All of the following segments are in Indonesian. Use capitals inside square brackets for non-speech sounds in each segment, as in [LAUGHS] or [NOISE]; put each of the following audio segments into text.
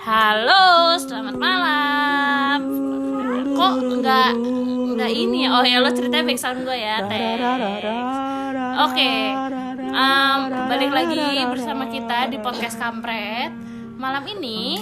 Halo, selamat malam. Kok nggak nggak ini ya? Oh ya lo ceritanya background gue ya. Teh. Oke, Em, balik lagi bersama kita di podcast Kampret. Malam ini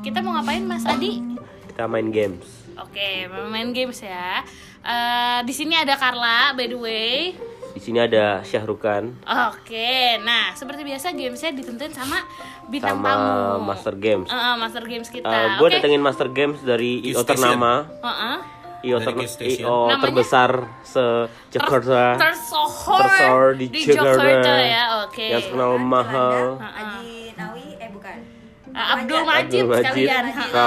kita mau ngapain Mas Adi? Kita main games. Oke, mau main games ya. Eh, di sini ada Carla, by the way. Di sini ada Syahrukan Oke, nah seperti biasa gamesnya ditentuin sama bintang sama tamu. Master Games. Eh, Master Games kita. gue Oke. datengin Master Games dari IO ternama, Heeh. IO, ter-. IO terbesar se Jakarta, tersohor, tersohor di, Jakarta, ya. Oke. yang terkenal mahal. Aji Nawi eh bukan Eh, Abdul Majid Abdul Majid, sekalian.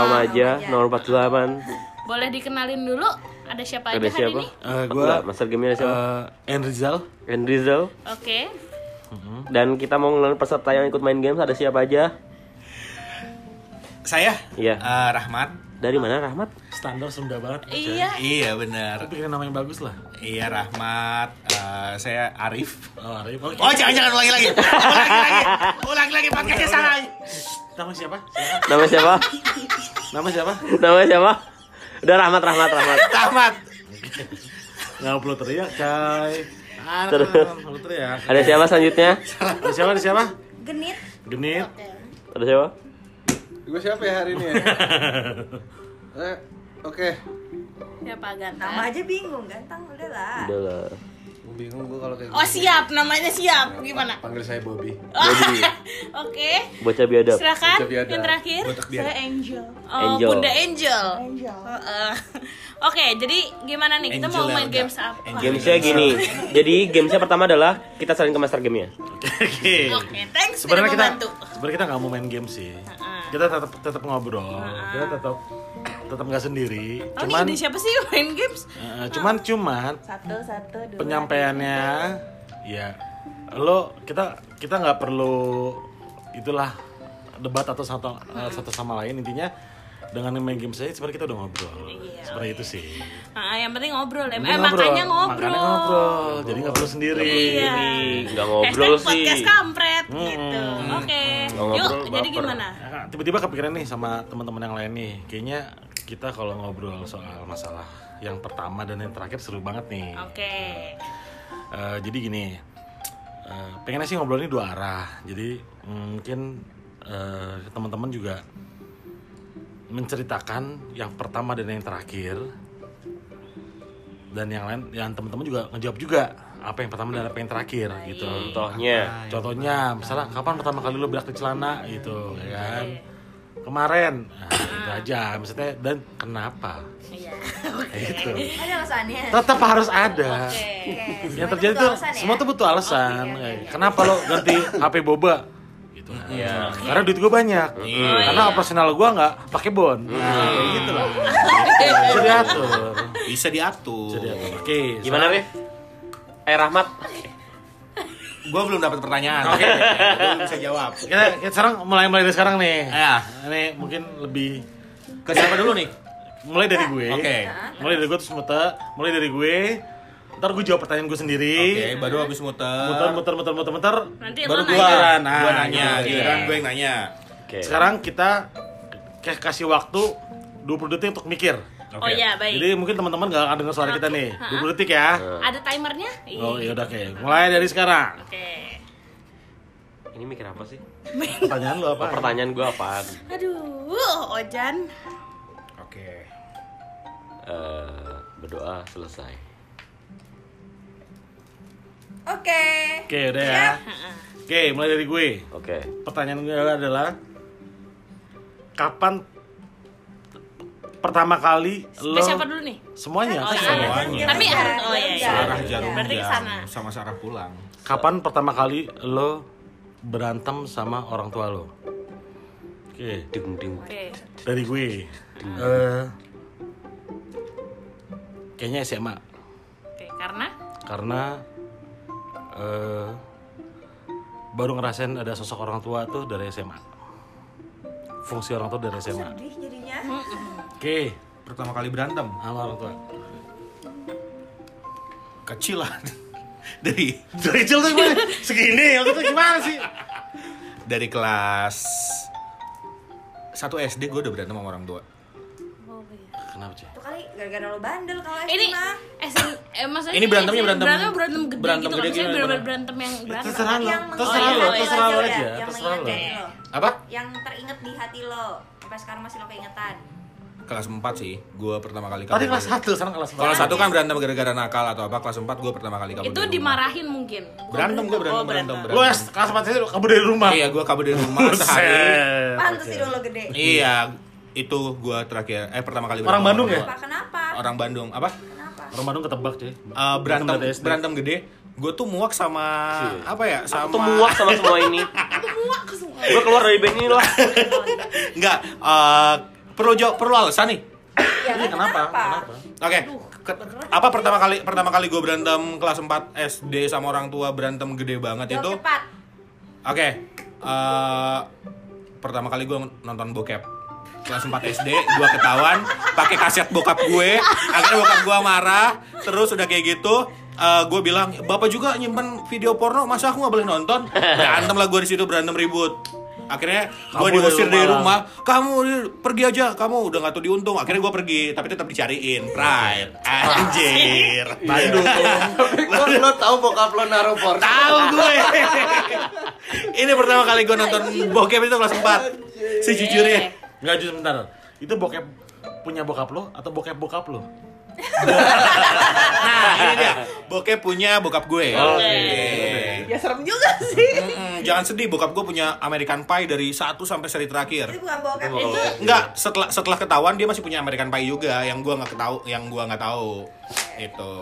Maja. nomor 48. Boleh dikenalin dulu ada siapa Ada aja hari siapa? ini? Eh, Enggak, gua Master Game ada siapa? eh, Enrizal. Enrizal. Oke. Dan kita mau ngenalin peserta yang ikut main games ada siapa aja? Saya Iya. eh, Rahmat. Dari mana Rahmat? standar Sunda banget Iya. Iya benar. tapi kan nama yang bagus lah Iya Rahmat. Eh, saya Arif. oh Arif Oh jangan jangan ulangi lagi. Ulangi lagi. Ulangi lagi podcastnya salah. nama siapa Nama siapa? nama siapa Nama siapa? Udah Rahmat, Rahmat, Rahmat. [LAUGHS] Rahmat. nggak perlu teriak coy ah Terus. nggak perlu teriak Ada siapa selanjutnya? ada siapa ada siapa genit genit Ada siapa? Gue siapa ya hari ini ya? [LAUGHS] eh, oke. Siapa ganteng? nama aja bingung ganteng udah lah Udah lah. Gue bingung gue kalau kayak Oh siap, namanya siap. Gimana? Panggil saya Bobby. Jadi [LAUGHS] Oke. bocah biadab. Silakan Bocah biadab. yang terakhir. Biar. Angel Oh, Angel. Bunda Angel. Heeh. [LAUGHS] Oke, jadi gimana nih? Kita Angel mau yang main games apa? Angel. Gamesnya gini. Jadi gamesnya pertama adalah kita saling ke master game-nya. oke Oke, thanks sebenarnya sudah kita membantu. sebenarnya kita nggak mau main game sih kita tetap tetap ngobrol kita tetap tetap nggak sendiri. Oh, cuman ini siapa sih main games? eh, cuman cuman satu satu dua penyampaiannya ya lo kita kita nggak perlu itulah debat atau satu eh, satu sama lain. Intinya dengan main game saya sebenarnya kita udah ngobrol Iya. seperti itu sih Ah, yang penting ngobrol. Eh, Penting makanya ngobrol. makanya ngobrol jadi nggak perlu sendiri Iya. Nggak ngobrol Hashtag sih. podcast kampret gitu. Oke. Nggak Yuk, ngobrol, jadi baper. gimana? Nah, tiba-tiba kepikiran nih sama teman-teman yang lain nih kayaknya kita kalau ngobrol soal masalah yang pertama dan yang terakhir seru banget nih Oke. Eh, jadi gini eh, pengennya sih ngobrol ini dua arah jadi mm, mungkin eh, teman-teman juga menceritakan yang pertama dan yang terakhir. Dan yang lain yang teman-teman juga ngejawab juga apa yang pertama dan apa yang terakhir gitu. Contohnya. contohnya misalnya kapan pertama kali lo berak di celana? Gitu ya kan? Kemarin. Nah, [LAUGHS] itu aja. Maksudnya dan kenapa? Iya. [LAUGHS] itu ada alasannya. Tetap harus ada. Oke. yang terjadi tuh semua tuh butuh alasan. Kayak, kenapa lo ganti [LAUGHS] HP boba gitu Iya. karena duit gue banyak karena operasional gue nggak pakai bon nah, kayak gitu lah bisa diatur Bisa diatur. bisa diatur oke Gimana, Rif? Eh, Rahmat. Gue belum dapat pertanyaan. Oke. Gue belum bisa jawab. kita, kita sekarang mulai mulai dari sekarang nih Ya. ini mungkin lebih Ke siapa dulu nih? mulai dari gue Oke. mulai dari gue terus muter mulai dari gue ntar gue jawab pertanyaan gue sendiri Oke, baru habis muter. muter muter muter muter muter Nanti Baru lo gua, nanya. Nah, gua nanya, gitu. gitu kan? Gue yang nanya. Oke. sekarang kita kasih waktu 20 detik untuk mikir Oh iya, baik. jadi mungkin teman-teman gak akan dengar suara kita nih 20 detik ya Ada timernya? oh iya udah oke mulai dari sekarang Oke. Ini mikir apa sih? [LAUGHS] pertanyaan lu Oh, apa pertanyaan gue apaan? Aduh, Ojan. Oke. Eh, berdoa selesai. Oke oke udah ya oke mulai dari gue Oke. pertanyaan gue adalah kapan pertama kali lo siapa dulu nih? semuanya Oh iya. Semuanya. Tapi harus oh iya. iya. Sarah jarum Berarti ke jam sana. sama Sarah pulang. kapan pertama kali lo berantem sama orang tua lo oke Ding ding. Oke. dari gue Eh, kayaknya SMA Oke, karena karena eh, baru ngerasain ada sosok orang tua tuh dari SMA fungsi orang tua dari SMA sedih jadinya. Oke. Pertama kali berantem. sama orang tua. Kecilan. [LAUGHS] Dari dari kecil tuh gue segini waktu itu gimana sih? Dari kelas satu SD gue udah berantem sama orang tua. Oh, iya. Kenapa sih? Itu kali gara-gara lo bandel kalau SD Ini mah. SN, eh, maksudnya Ini berantemnya berantem- berantem berantem gede berantem gitu gede berantem yang berantem. Terserah lo, Yang terserah mengingat lo, di terserah lo aja, Yang terserah lo. lo. Apa? Yang teringat di hati lo. Sampai sekarang masih lo keingetan. Kelas 4 sih, gue pertama kali Tadi kabur kelas dari- 1, sekarang kelas Kalau 4. satu kan berantem gara-gara nakal atau apa, kelas 4 gue pertama kali kabur Itu dari rumah. dimarahin mungkin. Berantem gue berantem, Oh, berantem, berantem. Lu berantem. es kelas 4 itu kabur dari rumah. Iya, gue kabur dari rumah sehari. Pantes sih dong lo gede. Iya, itu gue terakhir, eh pertama kali Orang Bandung ya? Kenapa? Kenapa? Orang Bandung, apa? Kenapa? Orang Bandung ketebak cuy. Eh, berantem berantem gede. Gue tuh muak sama apa ya? Sama [LAUGHS] Aku tuh muak sama semua ini. Gue keluar dari band ini lah. [LAUGHS] Enggak, eh, perlu jawab, perlu alasan nih. Ya Iya, kan kenapa? Kenapa? Oke. ke- apa pertama kali pertama kali gue berantem kelas 4 SD sama orang tua berantem gede banget Jawab itu? Oke. eh, pertama kali gue nonton bokep kelas 4 SD, gue ketahuan pakai kaset bokap gue. Akhirnya bokap gue marah. Terus udah kayak gitu, eh, gue bilang, bapak juga nyimpen video porno, masa aku nggak boleh nonton? Berantem lah gue di situ berantem ribut. Akhirnya gue diusir dari rumah. rumah. Kamu pergi aja, kamu udah nggak tuh diuntung. Akhirnya gue pergi, tapi tetap dicariin. Pride, anjir. [LAUGHS] Bandung. lo, lo tahu bokap lo naruh porno Tahu gue. [LAUGHS] Ini pertama kali gue nonton bokep itu kelas 4 Sejujurnya. Enggak justru sebentar. Itu bokep punya bokap lo atau bokep bokap lo? Nah, ini dia. Bokep punya bokap gue. Oke. Ya serem juga sih. Mm-mm, jangan sedih, bokap gue punya American Pie dari 1 sampai seri terakhir. Itu bukan bokep. Itu Enggak, setelah setelah ketahuan dia masih punya American Pie juga yang gua nggak ketahu, yang gua nggak tahu. Itu.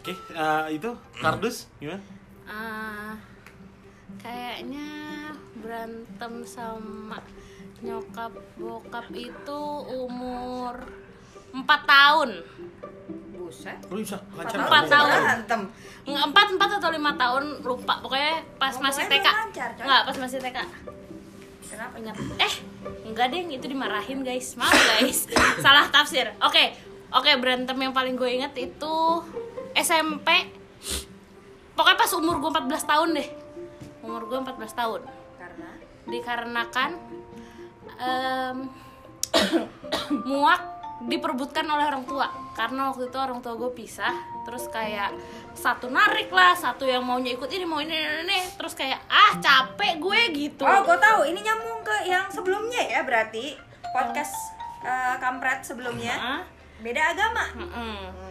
Oke, eh, itu kardus gimana? ah, kayaknya berantem sama nyokap bokap itu umur 4 tahun. Buset. Lancar. Empat tahun. Nggak, empat empat atau lima tahun lupa. Pokoknya pas Ngomongnya masih TK nggak pas masih TK Kenapa? ingat eh enggak deh itu dimarahin guys. Maaf guys. [LAUGHS] Salah tafsir. Oke oke berantem yang paling gue inget itu SMP pokoknya pas umur gue 14 tahun deh. Umur gue 14 tahun. Karena? Dikarenakan em, [COUGHS] muak diperbutkan oleh orang tua karena waktu itu orang tua gue pisah terus kayak satu narik lah satu yang maunya ikut ini mau ini ini, ini. terus kayak ah capek gue gitu Oh, gue tahu. Ini nyambung ke yang sebelumnya ya berarti podcast eh, kampret sebelumnya. Hah? Beda agama. Mm-mm.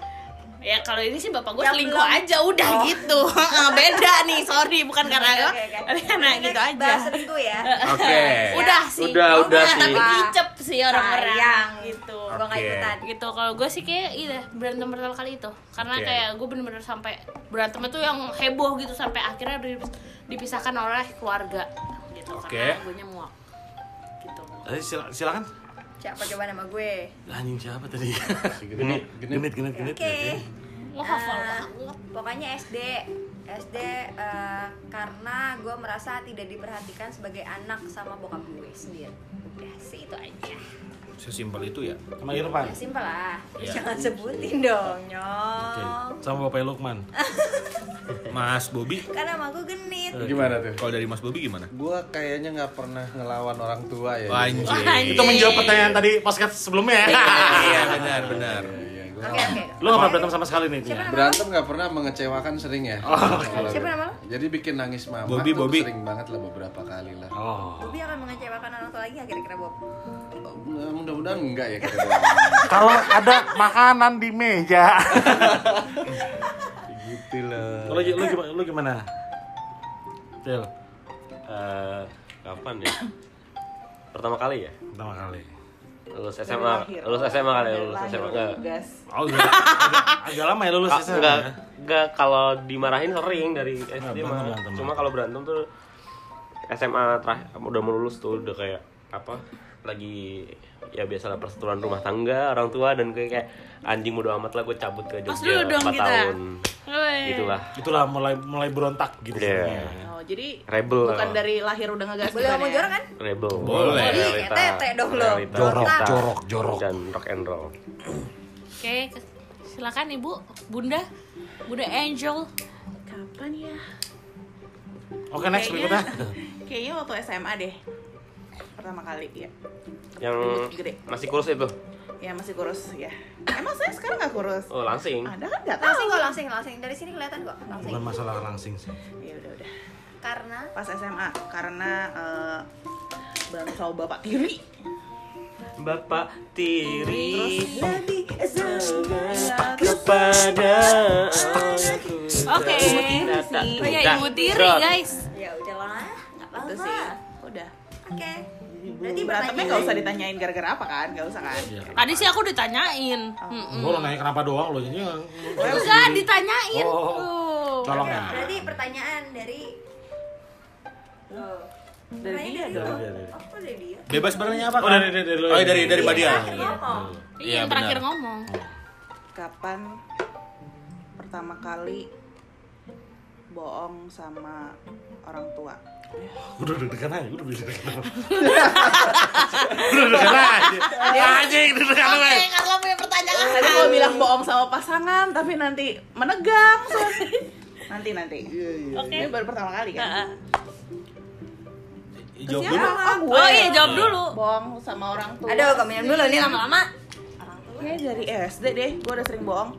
Ya kalau ini sih bapak gue Yang selingkuh belum- aja udah Oh. gitu. [LAUGHS] Beda nih, sorry bukan karena gue, oke, oke. tapi karena Ini gitu aja. Selingkuh ya. Oke. Udah sih. Udah, Oh, udah sih. Tapi kicep sih orang-orang Sayang. gitu. Gue nggak Oke. ikutan. gitu kalau gue sih kayak iya berantem pertama kali itu karena Oke. kayak gue bener-bener sampai berantem itu yang heboh gitu sampai akhirnya di- dipisahkan oleh keluarga gitu Oke. karena gue muak gitu Eh, sila- silakan. Siapa coba nama gue? Anjing siapa tadi? Genit. genit, genit, genit. Oke. lo hafal Eh, banget pokoknya SD SD eh, karena gue merasa tidak diperhatikan sebagai anak sama bokap gue sendiri udah sih itu aja Sesimpel itu ya. Sama Irfan. ya simpel lah Iya. jangan sebutin dong Oke. nyong Sama Bapak Lukman. [LAUGHS] Mas Bobi, karena nama gue genit gimana tuh kalau dari Mas Bobi gimana? gua kayaknya nggak pernah ngelawan orang tua ya Anjir. Anjir. Itu menjawab pertanyaan tadi podcast sebelumnya. Iya, benar, benar. Iya, gua oke oke Lu gak pernah berantem sama sekali nih intinya? berantem nggak pernah mengecewakan sering ya Kalau Siapa gua. nama lo? jadi bikin nangis mama Bobby, tuh Bobby. sering banget lah beberapa kali lah Oh. Bobi akan mengecewakan orang tua lagi nggak kira-kira Bob? Nah, mudah-mudahan enggak ya kita Kalau ada makanan di meja. [LAUGHS] gitu lah Lu, lu, gimana- lu gimana? Cil, Eh, kapan ya? Pertama kali ya? pertama kali. Lulus SMA, lulus SMA kali, ya, lulus SMA enggak? Oh, agak, agak, agak lama ya lulus SMA enggak, ya? enggak kalau dimarahin sering dari SD mah. Cuma kalau berantem tuh SMA terakhir udah mau lulus tuh udah kayak apa? Lagi ya biasalah persetujuan rumah tangga orang tua dan kayak, kayak anjing bodo amat lah gue cabut ke Pas Jogja dulu dong 4 kita. tahun. Gitulah. Itulah mulai mulai berontak gitu. Iya. sebenarnya. Oh, jadi Rebel bukan lah. dari lahir udah ngegas Boleh ngomong jorok kan? Rebel. Boleh. Tete dong lo. Jorok, jorok, jorok. Dan rock and roll. Oke, silakan Ibu, Bunda, Bunda Angel. Kapan ya? Oke, next Kayaknya- berikutnya. Kayaknya waktu SMA deh. Pertama kali ya. Yang gede. masih kurus itu. Ya masih kurus ya. Emang saya sekarang nggak kurus. Oh, langsing. Ada kan nggak. Langsing kok langsing langsing dari sini kelihatan kok langsing. Bukan masalah langsing sih. Ya udah udah. Karena Pas SMA karena eh, bareng sama bapak tiri. Bapak tiri Lebih kepada Oke. Oh ya ibu tiri guys. ya udahlah nggak apa-apa. Udah. Oke. Berarti Berantemnya pertanyaan nggak usah ditanyain gara-gara apa kan? Nggak usah kan? Iya. Tadi sih aku ditanyain. Mm-mm. Gue nanya kenapa doang lo jadi Enggak ditanyain. Oh. Tuh. colong ya. berarti pertanyaan dari Dari dia dari lo. Dari dia. Oh, dari dia? Bebas bertanya apa Oh kan? dari dari dari lo. Oh, dari dari Mbak Dia. Iya, ngomong. Iya, Iya, yang terakhir ngomong. Kapan pertama kali bohong sama orang tua? Udah deg-degan aja, udah bisa deg-degan. Udah deg-degan aja. Anjing, deg-degan aja. Oke, kalau punya pertanyaan. Tadi mau bilang bohong sama pasangan, tapi nanti menegang. nanti nanti. Oke. Ini baru pertama kali kan? Jawab dulu. Oh, gue. Oh iya, jawab dulu. Bohong sama orang tua. Aduh, kamu minum dulu nih lama-lama. Kayaknya dari SD deh, gue udah sering bohong.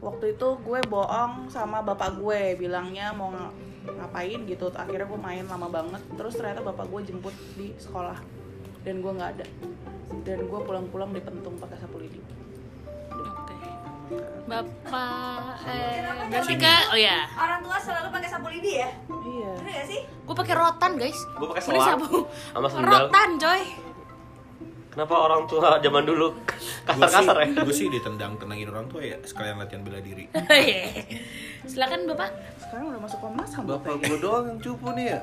Waktu itu gue bohong sama bapak gue, bilangnya mau ngapain gitu. Akhirnya gue main lama banget. Terus ternyata bapak gue jemput di sekolah dan gue nggak ada. Dan gue pulang-pulang dipentung pakai sapu lidi. Oke. Bapak eh berarti kan oh ya. Orang tua selalu pakai sapu lidi ya? Iya. Bener gak sih? Gue pakai rotan, guys. Gue pakai sapu. sama sendal. Rotan, coy. Kenapa orang tua zaman dulu kasar-kasar ya? gue sih ditendang tenangin orang tua ya sekalian latihan bela diri. [LAUGHS] Silakan, Bapak. Sekarang udah masuk komnas ham Bapak bapaknya. gue doang yang cupu nih ya.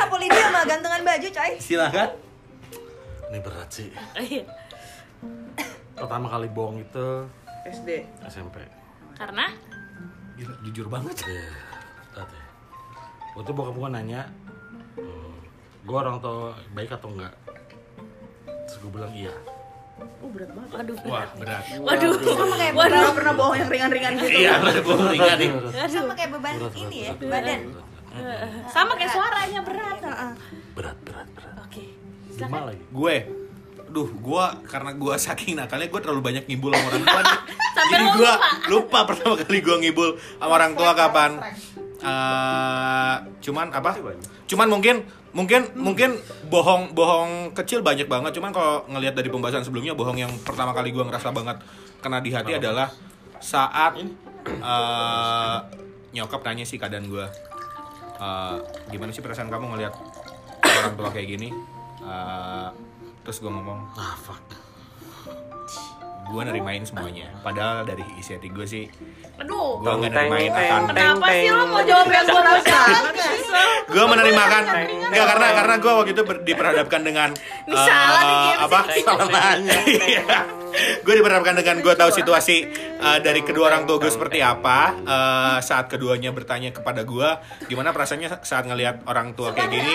Sapu lidi sama gantungan baju coy Silakan. Ini berat sih. Oh, iya. Pertama kali bohong itu SD. SMP. Karena Gila, jujur banget. Iya, ya. Waktu bokap gue nanya, gue orang tua baik atau enggak? Terus gue bilang iya. Oh berat banget. waduh. Wah, berat. Waduh. Sama kayak Waduh. Gak pernah bohong yang ringan-ringan gitu. Iya, berat gue ringan nih. sama kayak beban ini ya, badan Sama kayak suaranya berat. Heeh. Berat, berat, berat. Oke. Lima lagi. Gue Duh, gua karena gua saking nakalnya gua terlalu banyak ngibul sama orang tua nih. [LAUGHS] Jadi gua lupa. lupa pertama kali gua ngibul sama orang tua kapan. Eh, cuman apa? Cuman mungkin mungkin mungkin bohong bohong kecil banyak banget. Cuman kalau ngelihat dari pembahasan sebelumnya bohong yang pertama kali gua ngerasa banget kena di hati adalah saat eh, nyokap tanya sih keadaan gua. Eh, gimana sih perasaan kamu ngelihat orang tua kayak gini? Eh, terus gue ngomong Ah, fuck. Gue nerimain semuanya. Padahal dari isi hati gue sih Aduh. gue nggak nerimain akan. Kenapa sih lo mau jawab yang gue rasakan? gue menerimakan. Nggak karena karena gue waktu itu ber- diperhadapkan dengan Ini salah nih, eh, apa [LAUGHS] gue diperhadapkan dengan gue tahu situasi eh, dari kedua orang tua gue seperti apa eh, saat keduanya bertanya kepada gue gimana perasaannya saat ngelihat orang tua kayak gini.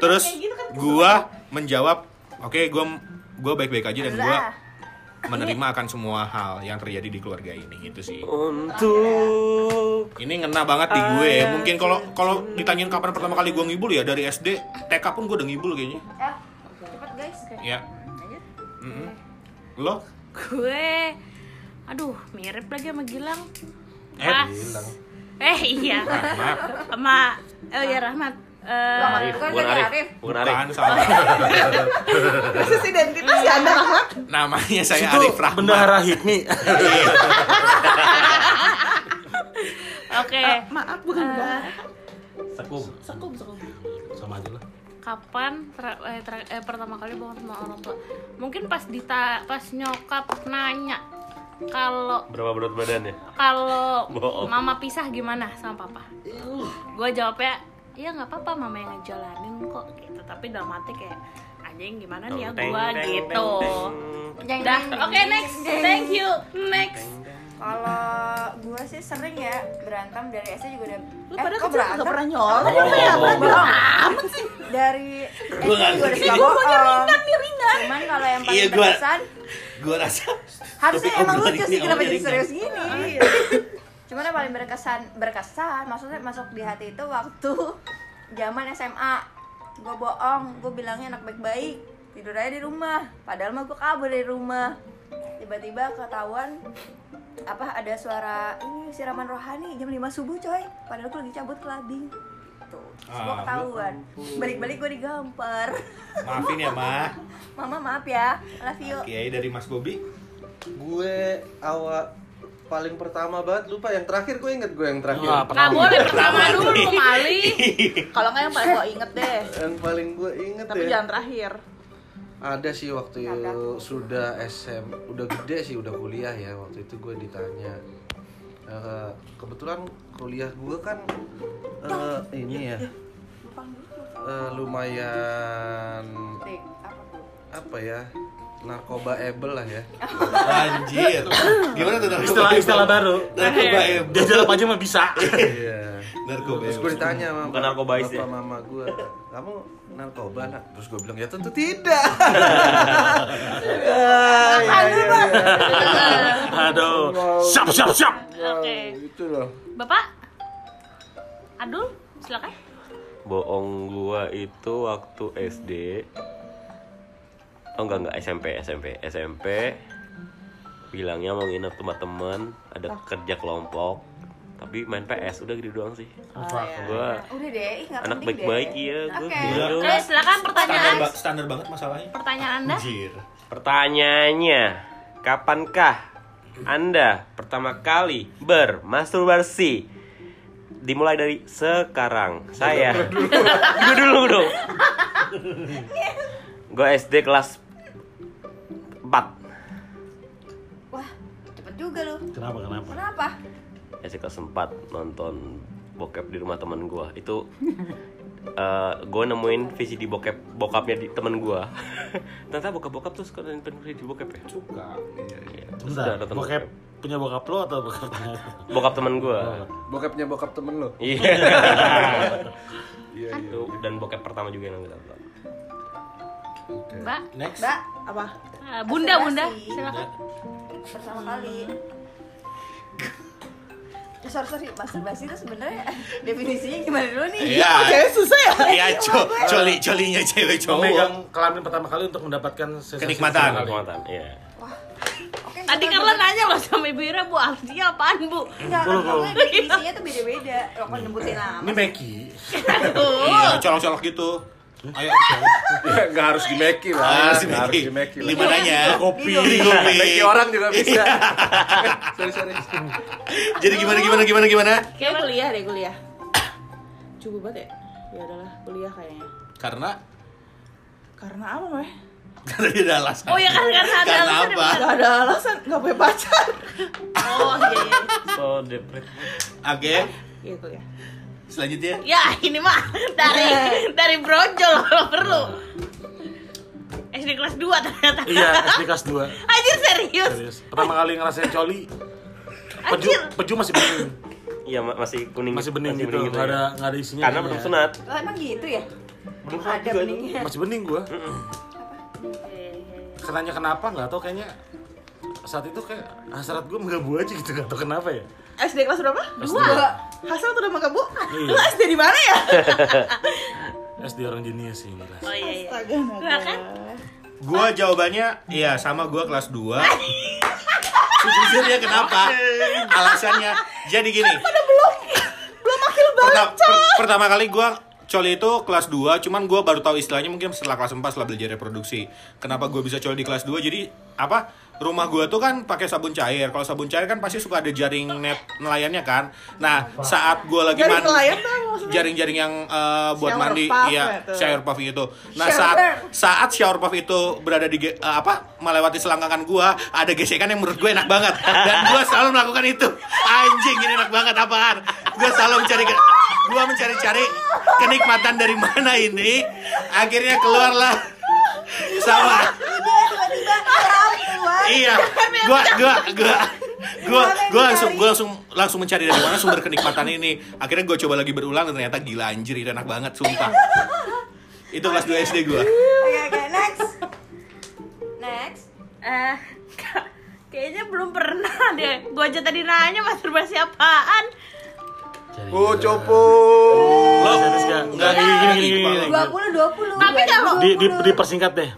terus gue menjawab oke gue gue baik-baik aja dan gue menerima akan semua hal yang terjadi di keluarga ini gitu sih Untuk ini ngena banget di gue ya. mungkin kalau kalau ditanyain kapan pertama kali gue ngibul ya dari SD TK pun gue udah ngibul kayaknya Eh, cepet guys ya Mm-mm. lo Gue Aduh, mirip lagi sama Gilang. Eh, Pas. Eh, iya. Sama Oh ya Rahmat. Eh, Arif, Bukan Arif, Arif. bukan Arif. bukan salah Khusus identitas ya Anda Rahmat? namanya saya Itu Arif Rahmat bendahara Hikmi. [LAUGHS] Oke. Eh, maaf bukan bukan. Sekum. Sekum sekum. Sama aja lah. Kapan ter- eh, ter- eh, pertama kali bohong sama orang tua? Mungkin pas dita pas nyokap nanya kalau Berapa berat badannya? kalau mama pisah gimana sama papa? Gue jawabnya, ya nggak apa-apa mama yang ngejalanin kok gitu. Tapi dalam hati kayak anjing gimana nih ya teng, gitu. Dah, oke next, thank you, next. Kalau gue sih sering ya berantem dari SD juga udah Lu eh, pada kok kecil nggak pernah nyolong? Oh, ya? oh, Bohong amat sih. dari SD juga udah suka. bohong cuman kalau yang paling Iya, gua- berkesan gue rasa harusnya emang lucu sih kenapa jadi serius gini cuman yang paling berkesan berkesan maksudnya masuk di hati itu waktu zaman SMA gue bohong gue bilangnya anak baik-baik tidur aja di rumah. Padahal mah gue kabur dari rumah. Tiba-tiba ketahuan apa ada suara ini siraman rohani jam 5 subuh coy. Padahal gue lagi cabut clubbing tuh semua Ah, ketahuan. balik-balik gue digampar Maafin ya, Ma. [LAUGHS] mama maaf ya. Love you. Kiai dari Mas Bobi. Gue awal paling pertama banget lupa yang terakhir gue inget gue yang terakhir. Wah, Nggak boleh pertama [LAUGHS] dulu kali. Kalau nggak yang paling gue inget deh. Yang paling gue inget Tapi ya. jangan terakhir. Ada sih waktu sudah SM, udah gede sih, udah kuliah ya. Waktu itu gue ditanya. Eh, kebetulan kuliah gue kan eh, ini ya eh, lumayan Tik, apa tuh? apa ya narkoba able lah ya. Anjir. Gimana tuh narkoba? Istilah istilah baru. Narkoba Dia jalan aja mah bisa. Iya. Narkoba. Terus gue ditanya sama Bukan narkobais bapak ya? mama gue, kamu narkoba nak? Terus gue bilang ya tentu tidak. Aduh. Siap siap siap. Oke. Itu loh. Bapak? Adul, silakan. Bohong gua itu waktu SD. Oh enggak enggak SMP SMP SMP. Bilangnya mau nginep rumah temen, ada kerja kelompok. Tapi main PS udah gitu doang sih. Gua udah deh ih, nggak anak baik-baik iya gua Oke. gitu. Eh, silakan Standar, pertanyaan. ba- standar banget masalahnya. Pertanyaan Anda? Anjir. Pertanyaannya, kapankah Anda pertama kali bermasturbasi? Dimulai dari sekarang. Saya. Dulu dulu dong. Gue SD kelas 4. Wah cepet juga lo Kenapa kenapa? kenapa SD kelas 4 nonton bokep di rumah teman gue. Itu [LAUGHS] eh gue nemuin VCD bokep bokapnya di temen gue. [LAUGHS] Ternyata bokap-bokap tuh suka nonton VCD bokep ya? Suka. Iya. Terus udah Bentar, bokep punya bokap lo atau bokap [LAUGHS] Bokap temen gue. Bokapnya bokap temen lo. Iya. Iya, iya. itu dan bokep pertama juga yang kita tonton. Mbak? Next. mbak Apa? Eh, Bunda, Bunda, silakan. pertama kali Eh, sorry sorry masturbasi itu sebenarnya definisinya gimana dulu nih Iya. Cewek susah ya? Iya, co coli colinya cewek cowok. memegang kelamin pertama kali untuk mendapatkan sensasi Kenikmatan. Kenikmatan, iya. Oke, Tadi sabar, Carla Bu. nanya loh sama Ibu Ira, Bu, artinya apaan, Bu? Enggak, kan definisinya tuh beda-beda Lo kan nyebutin nama Ini Meki. Iya, colok-colok gitu. Ayo. Ya [LAUGHS] nggak harus di Meki lah. Ah, Nggak harus di Meki. Di mananya? Kopi. Kopi. Meki orang juga [LAUGHS] bisa. [LAUGHS] sorry sorry. Jadi gimana gimana gimana gimana? Kayak kuliah deh kuliah. Coba banget ya? Ya adalah kuliah kayaknya. Karena Karena apa meh? karena dia ada alasan. Oh ya kan karena ada Karena alasan apa? Gak ada alasan, gak punya pacar. Oh iya iya. So depret. Oke, Iya kuliah. Selanjutnya. Ya ini mah dari [LAUGHS] dari brojol kalau perlu. SD kelas 2 ternyata. Iya, SD [LAUGHS] kelas 2. Anjir serius. Serius. Pertama kali ngerasain coli, peju, Anjir. peju masih bening. Iya, ma- masih kuning. Masih bening gitu, bening nggak ya. ada nggak ada isinya. Karena belum kayaknya. sunat. Oh, emang gitu ya? Belum sunat Ada beningnya Masih bening gua. Kenanya kenapa nggak tahu kayaknya saat itu kayak hasrat gue menggabu aja gitu nggak tahu kenapa ya. SD kelas berapa? Dua. Hasil udah mangga bu? Iya. Lu SD di mana ya? [LAUGHS] SD orang jenius sih jelas. Oh iya iya. Astaga, Nah, kan? Gua jawabannya iya sama gua kelas 2. Jujur ya kenapa? Alasannya jadi gini. Belum akil Pertama, baca. per- pertama kali gua coli itu kelas 2, cuman gua baru tahu istilahnya mungkin setelah kelas 4 setelah belajar reproduksi. Kenapa gua bisa coli di kelas 2? Jadi apa? Rumah gua tuh kan pakai sabun cair. Kalau sabun cair kan pasti suka ada jaring net nelayannya kan. Nah, saat gua lagi mandi jaring-jaring yang eh, buat Shower mandi puff iya gitu. shower puff itu. Nah, Shower. saat saat shower puff itu berada di eh, apa melewati selangkangan gua ada gesekan yang menurut gue enak banget dan gua selalu melakukan itu anjing ini enak banget apaan gua selalu mencari gua mencari-cari kenikmatan dari mana ini akhirnya keluarlah sama iya gua gua gua gua gua langsung gua langsung langsung mencari dari mana sumber kenikmatan ini akhirnya gua coba lagi berulang dan ternyata gila anjir itu enak banget sumpah itu kelas 2 SD gua oke oke next next Eh, Ka- Kayaknya belum pernah deh. Gua aja tadi nanya masturbasi apaan. Oh, copo. Lo? Enggak gini. gini. 20 20. Tapi kalau- Di, di, dipersingkat deh.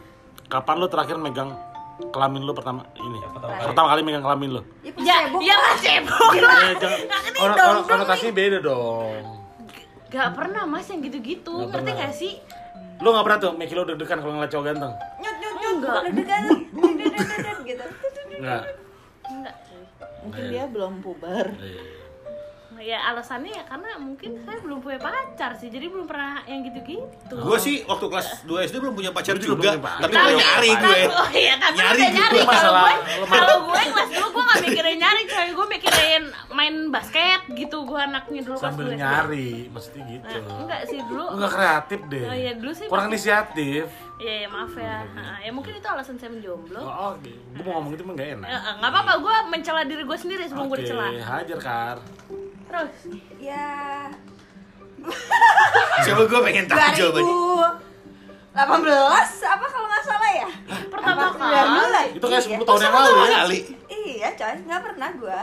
Kapan lo terakhir megang kelamin lo pertama ini? Pertama kali megang kelamin lo. Ya, Ya, cebok. ya mas cebok. Ngerti kono- dong, kono- konotasinya beda dong. Gak pernah mas yang gitu-gitu. Nggak Ngerti pernah. gak sih? Lo gak pernah tuh, Miki lo deg-degan kalau ngeliat cowok ganteng? Nyut nyut nyut. Enggak. Deg-degan. [LAUGHS] Deg-degan gitu. Enggak. Enggak. Mungkin dia belum puber. Ya alasannya ya karena mungkin saya belum punya pacar sih. Jadi belum pernah yang gitu-gitu. Gue sih waktu kelas 2 SD belum punya pacar juga juga, punya pacar. tapi gue nyari gue. Oh iya, tapi Nyari udah nyari. gue. Kalau Masalah gue, kalau gue kelas dulu gue gak mikirin nyari, coy. Gue mikirin main basket gitu. Gue anaknya dulu kelas Sambil nyari, maksudnya gitu. Nah, enggak sih dulu. Lo gak kreatif deh. Oh iya, dulu sih Kurang pasti- inisiatif. Iya, ya, maaf ya. Ha, ya mungkin itu alasan saya menjomblo. Oh, oke. Gue mau ngomong itu emang gak enak. Ya, nggak apa-apa, gue mencela diri gue sendiri sebelum gue Oke, dicela. hajar Kar. Terus, Ya. [LAUGHS] Coba gue pengen tahu jawabannya. 2018 apa kalau nggak salah ya? pertama kali. 19? Itu kayak Iya. 10 tahun yang lalu ya. Kali. Iya coy, nggak pernah gua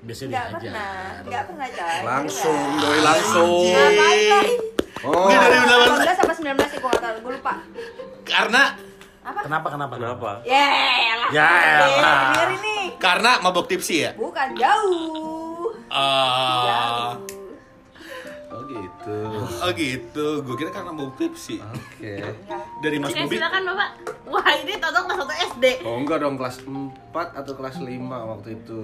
Biasanya Nggak pernah, nggak pernah coy Langsung, doi langsung. Ngapain? Oh, Gue dari 18 apa 19 sih gua tahu, gua lupa Karena Apa? Kenapa, kenapa? Kenapa? Ya Ya ini karena mabok tipsi ya. Bukan jauh Ah, oh gitu. oh gitu. Gue kira karena mabok tipsi. Oke. Dari Mas Oke, Bobi. silakan Bapak. Wah, ini Toto kelas 1 SD. Oh enggak dong kelas 4 atau kelas 5 waktu itu.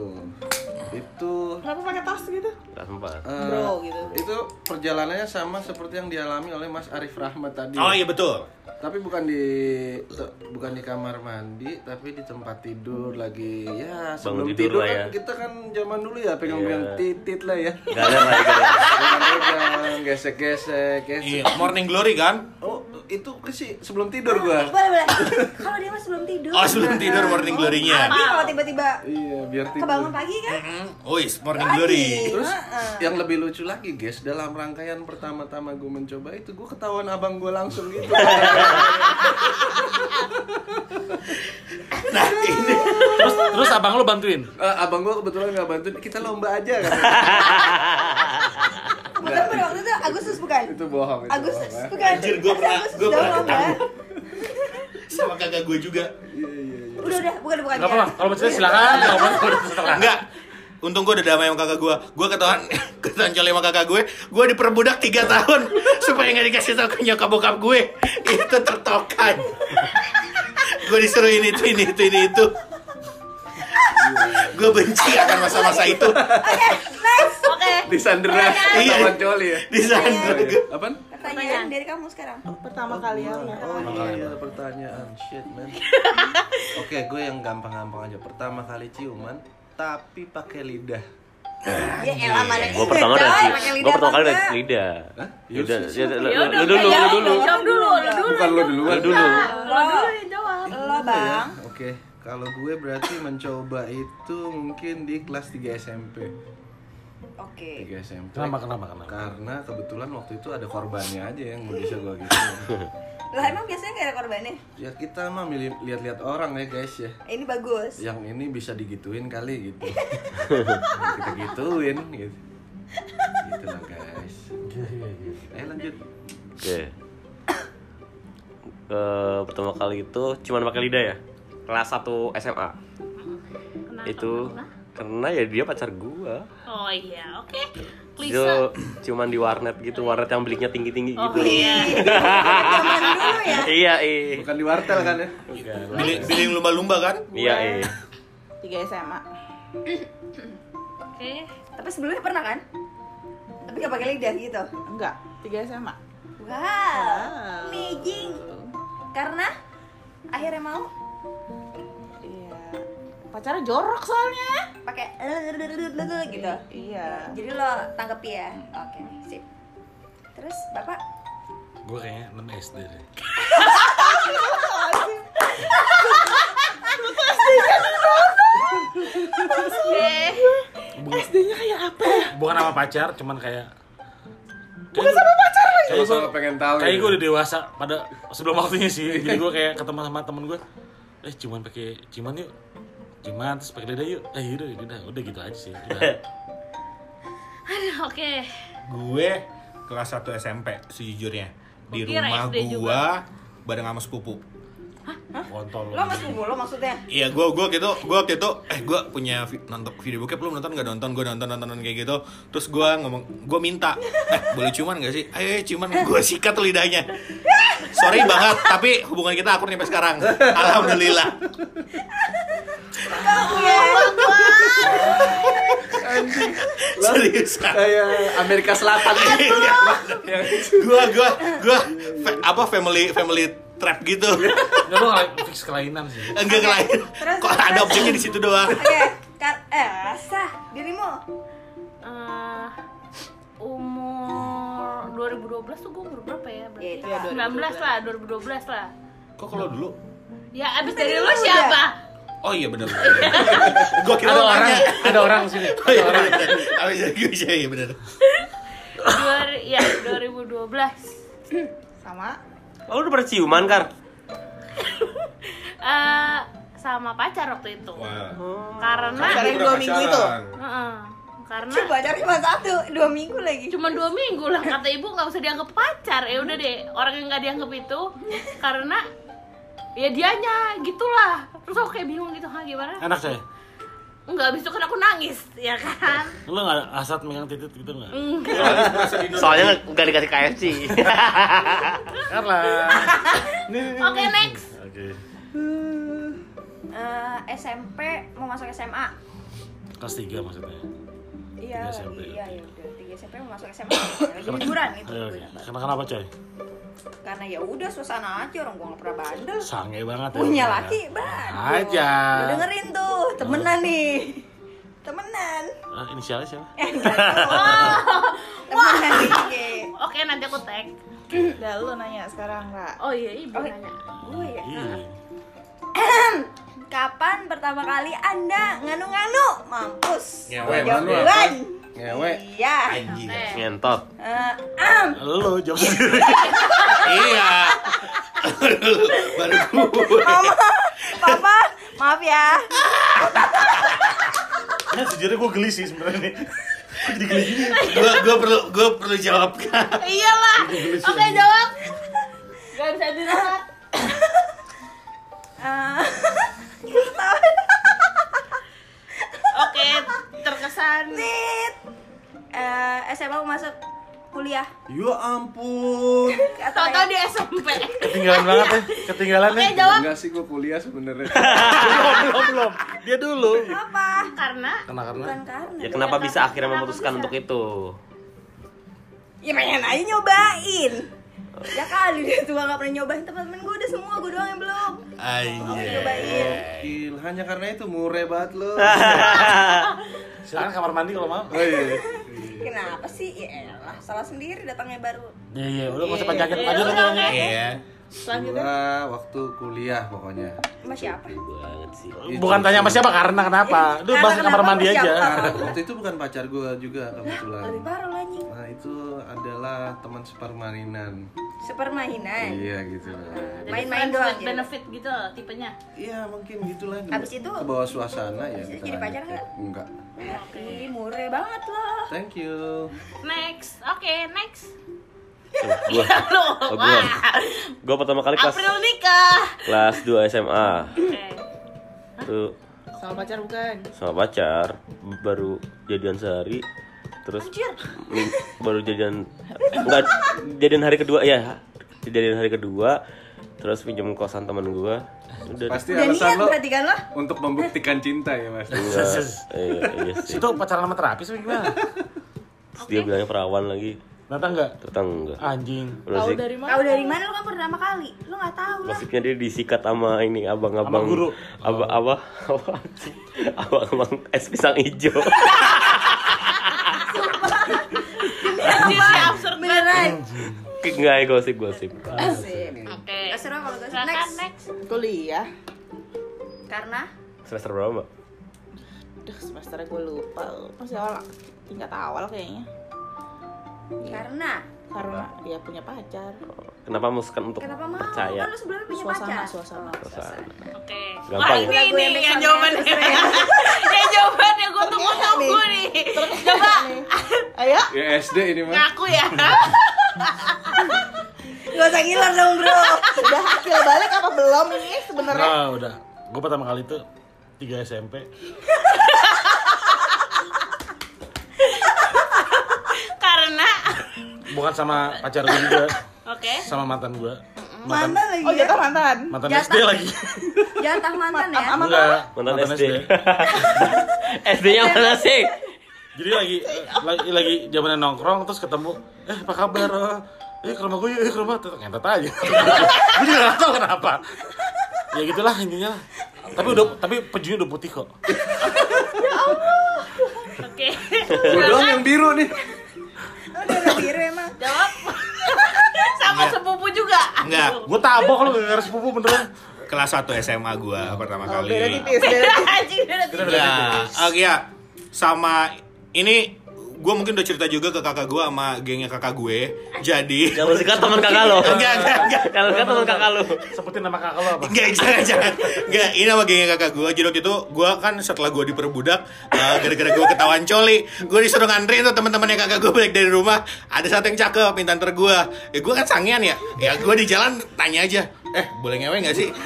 Itu Kenapa pakai tas gitu? Kelas empat. eh, Bro, gitu. Itu perjalanannya sama seperti yang dialami oleh Mas Arif Rahmat tadi. Oh iya betul. Tapi bukan di te- bukan di kamar mandi, tapi di tempat tidur lagi ya sebelum tidur tidur, lah kan ya. kita kan zaman dulu ya pegang-pegang Iya. titit lah ya. Gak ada lagi. [LAUGHS] gesek-gesek, gesek. Iya, Morning Glory kan? Oh, itu sih sebelum tidur gua. Boleh boleh [LAUGHS] Kalau dia mah sebelum tidur Oh sebelum tidur Morning Glory-nya. Tapi kalau tiba-tiba Iya, biar tidur. kebangun pagi kan Hmm, Wis, Morning Glory. Terus yang lebih lucu lagi guys, dalam rangkaian pertama-tama gue mencoba itu gue ketahuan abang gue langsung gitu. Nah ini Terus terus abang lo bantuin. Eh, abang gue kebetulan nggak bantuin, kita lomba aja kan. [LAUGHS] Pada waktu itu Agustus bukan? itu bohong. Itu Agustus bohong, ya. bukan? Anjir, gua Pasti pernah- Agustus gua dong, pernah enggak? sama kakak gue juga. Iya, iya, iya. Udah udah bukan bukan Gak ya. apa-apa, kalau bercerita silakan. Enggak. Untung gue udah damai sama kakak gue. Gue ketahuan [LAUGHS] ketahuan coli sama kakak gue. Gue diperbudak 3 tahun [LAUGHS] supaya nggak dikasih tau ke nyokap bokap gue. Itu tertokan. gue disuruh ini itu ini itu ini itu. gue benci akan masa-masa itu. Oke. Di Sandra Iya. sama Coli ya. Di sana. Apaan? Pertanyaan dari kamu sekarang. Pertama kali ya. Oh iya pertanyaan shit man. [LAUGHS] Oke, gue yang gampang-gampang aja. Pertama kali ciuman, tapi pakai lidah. Ya elah mana Gue pertama dari pakai gue lidah pertama kali apa dari lidah. Hah? Ya udah, Yus, ya udah, lu lu dulu, lu dulu. Jawab dulu, lu dulu. Bukan lo duluan. Lu dulu. Lo dulu yang jawab. Lo bang. Oke, kalau gue berarti mencoba itu mungkin di kelas 3 SMP. Oke. 3 SMP. Kenapa, kenapa, kenapa? Karena kebetulan waktu itu ada korbannya aja yang bisa gue gitu. [LAUGHS] Lah emang biasanya gak ada korbannya? ya kita mah milih lihat-lihat orang ya guys ya. Ini bagus. Yang ini bisa digituin kali gitu. [LAUGHS] kita gituin gitu. Gitu lah guys. Ayo lanjut. Oke. Eh, pertama kali itu cuman pakai lidah ya. Kelas 1 SMA. Kenapa? Itu Kenapa? Karena ya dia pacar gua. Oh iya, oke. Itu Lisa. cuman di warnet gitu, warnet yang belinya tinggi-tinggi Oh gitu. iya. [LAUGHS] Dulu ya. Iya, iya. Bukan di wartel kan ya? Billing, billing lumba-lumba kan? Iya, iya. 3 SMA. Oke. Tapi sebelumnya pernah kan? Tapi gak pakai lidah gitu. Enggak, 3 SMA. Wow. Amazing. Karena akhirnya mau Iya. Pacarnya jorok soalnya. pakai [LAUGHS] gitu. Iya. Jadi lo tangkepi ya. Oke, sip. Terus Bapak Gue kayaknya 6 SD deh. SD-nya kayak apa ya? Bukan sama pacar, cuman kayak Bukan sama pacar lagi. Kalau sama pengen tahu. Kayak ya. gue udah dewasa pada sebelum waktunya sih. Jadi gue kayak ketemu sama temen gue, eh cuman pakai cuman yuk. Terus pakai lidah yuk eh yaudah udah udah gitu aja sih udah [LAUGHS] Aduh, oke. Gue kelas 1 SMP sejujurnya di Gua kira rumah SD gua juga. bareng sama sepupu. kontol Lo mas lo maksudnya? Iya, gue gue gitu, gue waktu itu, eh gue punya vi- nonton video bokep lu nonton gak nonton, gue nonton nonton kayak gitu. Terus gue ngomong, gue minta, eh boleh cuman gak sih? Ayo, cuman gue sikat lidahnya. Sorry banget, tapi hubungan kita akur sampai sekarang. [LAUGHS] Alhamdulillah. Serius. Kayak Amerika Selatan gue gue fa- apa family family trap gitu. Nggak, lu nggak fix kelainan sih Enggak lain. Terus, Kok terus. ada objeknya di situ doang. Oke, eh sah dirimu. Eh, umur 2012 tuh gue umur berapa ya? Berarti? Ya, itu Iya, lah. 19 lah, 2012 lah. Kok kalau dulu? Ya abis dari lu siapa? Oh iya benar. [LAUGHS] gue kira ada orang ada orang di sini Oh iya benar. Abis dari gue sih iya benar. Dua, ya 2012 sama Oh, udah pernah ciuman, Kar? [LAUGHS] Eh, sama pacar waktu itu Karena Pacaran dua minggu itu? Heeh. Karena Coba cari cuma satu, dua minggu lagi. cuma dua minggu lah kata ibu nggak usah dianggap pacar ya udah deh orang yang nggak dianggap itu karena ya dianya gitulah terus aku kayak bingung gitu ha gimana enak saya Enggak, abis itu kan aku nangis, ya kan? lu nggak asat megang titik gitu nggak Enggak. Soalnya nggak dikasih KFC. Oke, next. oke Eh, SMP mau masuk SMA. kelas tiga maksudnya Iya, SMP, iya, iya udah tiga SMP mau masuk SMA. Liburan itu. Kenapa kenapa coy Karena ya udah suasana aja orang gua nggak pernah bandel. sange banget ya Punya udah. laki bandel. Aja. Lu dengerin tuh, temenan nih. Temenan. Ah, inisialnya siapa [LAUGHS] Temenan nih. Oke, nanti aku tag. Udah lu nanya sekarang Ra Oh iya, ibu Oh, nanya. Gue ya. iya Kapan pertama kali Anda nganu-nganu? Mampus. Ngewe, duluan. Ngewe. Iya. Anjing. Oke. Ngentot. Eh, am. lu jawab sendiri Iya. Baru gue. Mama, Papa, maaf ya. ya sejujurnya gue geli sih sebenarnya nih Gua jadi geli Gue gue perlu gue perlu jawab kan. Iyalah. Oke, jawab. Gak bisa ditolak. Eh, Oke, terkesan. Tit. Eh, SMA mau masuk kuliah. Ya ampun. Atau Tahu-tahu di SMP. ketinggalan banget ya ketinggalan Oke, ya jawab. Enggak sih gue kuliah sebenarnya. [LAUGHS] belum belum belum dia dulu apa? Karena karena karena Bukan karena. Ya kenapa bisa akhirnya memutuskan untuk itu? Ya pengen aja nyobain. Ya kali dia tuh gak pernah nyobain teman-teman gue udah semua, gue doang yang belum. Anjing. nyobain. Hanya karena itu murah banget lo. [LAUGHS] silakan kamar mandi kalau mau Oh iya. Kenapa sih? Ya elah, salah sendiri datangnya baru. iya iya udah nggak usah panjangin Iya, lanjut udah, lanjut oke. lanjut Iya. selanjutnya. Gua waktu kuliah pokoknya. Sama siapa? Banget sih. bukan tanya sama siapa karena kenapa lu Karena bahas kamar mandi aja [LAUGHS] waktu itu bukan pacar gue juga kebetulan. Lebih parah lah anjing. Nah itu adalah teman sepermainan. Sepermainan. Iya gitu Main-main doang gitu. benefit gitu tipenya. Iya mungkin gitulah. Habis itu- ke bawah suasana ya. Itu jadi pacar lanjut. nggak? Enggak. Ih, murah banget loh. Thank you. Next. Oke, next. [LAUGHS] Gua, Lu. oh, gua, gua pertama kali kelas April nikah. kelas 2 SMA. Oke. Tuh sama pacar bukan sama pacar baru jadian sehari terus min- baru jadian enggak jadian hari kedua ya jadian hari kedua terus pinjam kosan teman gua udah Pasti Udah alasan niat lo berarti kan lo? untuk membuktikan cinta ya mas. enggak [LAUGHS] iya, iya sih itu pacaran sama terapis apa gimana Terus dia bilangnya perawan lagi ternyata enggak ternyata enggak anjing Udah tahu dari mana Tahu dari mana lo kan pertama kali? Lo nggak tahu lah. Nasibnya dia disikat sama ini abang-abang Sama guru. Abang apa? [LAUGHS] Apa? Abang-abang es pisang hijau. [LAUGHS] Anjir, sih absurd banget. Beneran. Enggak gosip-gosip. Asik. Kuliah Karena Semester berapa, Mbak? Duh, semesternya gue lupa masih awal tingkat awal kayaknya karena karena dia punya pacar Kenapa memutuskan untuk Kenapa mau? percaya? Kan lu sebelumnya punya Suasana, pacar. suasana. Suasana. Oke. Gampang. Wah ini Lagu yang nih yang jawabannya. [LAUGHS] yang jawabannya gue tunggu tunggu nih. Coba Ayo. Ya SD ini mah. ngaku ya. [LAUGHS] Gak usah ngiler dong bro. Udah hasil balik apa belum ini sebenarnya? Nah, udah. Gue pertama kali itu 3 SMP. Karena Bukan sama pacar gue juga, oke. sama mantan gue. Mantan lagi Oh ya? jatah mantan. Mantan Jatah. SD lagi. Jatah mantan ya? Sama Enggak, Mantan SD. SD-nya [LAUGHS] mana sih? Jadi lagi lagi lagi zamannya nongkrong terus ketemu, eh apa kabar? Eh ke rumah gue yuk, eh ke rumah tuh ngentot aja. [LAUGHS] gue juga gak tau kenapa. Ya gitulah intinya. lah. Tapi udah tapi pejunya udah putih kok. Oke. Gue doang yang biru nih. Udah udah biru emang. Jawab. [LAUGHS] Sama sepupu juga. Enggak, Gue tabok lu gak harus sepupu beneran. kelas 1 SMA gua pertama Oh, kali. beda tipis, beda tipis. Anjing udah tiga. Ya, iya. Sama ini gue mungkin udah cerita juga ke kakak gue sama gengnya kakak gue. Jadi Jangan sikat teman kakak lo. Enggak, enggak, enggak. Jangan sikat teman kakak lo. Sebutin nama kakak lo apa? [LAUGHS] Enggak, jangan, jangan. Enggak, ini sama gengnya kakak gue. Jadi waktu itu gue kan setelah gue diperbudak, eh, gara-gara gue ketahuan coli, gue disuruh nganterin tuh teman-temannya kakak gue balik dari rumah. Ada satu yang cakep, minta antar gue. Ya gue kan sangian ya. Ya gue di jalan tanya aja, eh boleh ngewe nggak sih? [LAUGHS]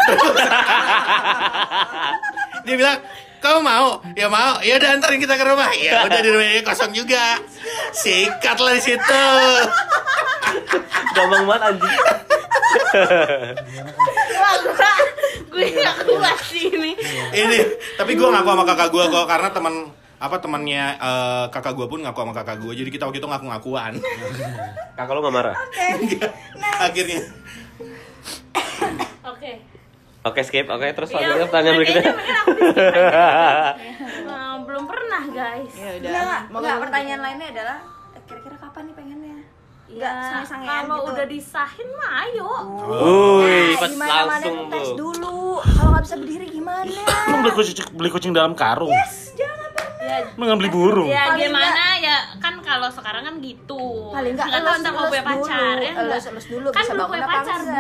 Dia bilang, kamu mau? Ya mau. Ya udah antarin kita ke rumah. Ya [LAUGHS] udah di rumahnya kosong juga. Sikat lah di situ. Gampang banget anjing. Wah, gua gue gak kuat sih ini. ini tapi gue ngaku sama kakak gue kok karena teman apa temannya eh, kakak gue pun ngaku sama kakak gue jadi kita waktu itu ngaku-ngakuan Kakak lo gak marah? akhirnya Oke. Oke skip, oke terus Iya, lanjut pertanyaan berikutnya. [LAUGHS] Eh, belum pernah guys. Ya udah. Enggak, enggak, pertanyaan lainnya adalah eh, kira-kira kapan nih pengennya? Enggak, Ya, sange-sangean kalau gitu. udah disahin mah ayo. Wuih, Nah, pas gimana langsung mana tes tuh. dulu. Kalau nggak bisa berdiri gimana? Lu beli kucing, beli kucing dalam karung. Jangan pernah. Ya, nggak beli burung. ya Paling gimana ya kan kalau sekarang kan gitu. Paling enggak Nggak tahu ntar mau punya pacar ya. nggak? Elus, elus dulu kan bisa belum bangun punya apa pacar? Bu.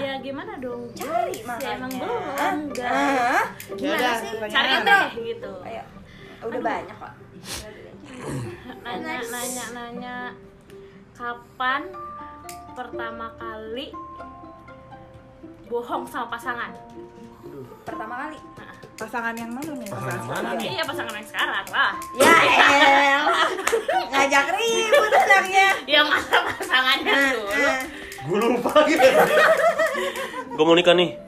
Ya gimana dong? Cari Ya, makanya. emang belum enggak. ah, Ya Gimana udah, sih? Cari deh gitu. Ayo. Udah banyak kok. Nanya nanya nanya kapan pertama kali bohong sama pasangan? Pertama kali. Pasangan yang mana nih? Pasangan Mana nih? Iya pasangan yang sekarang lah. Ya elah. Ngajak ribut anaknya. Ya masa pasangannya dulu. Gue lupa gitu. Gue mau nikah nih. [LAUGHS]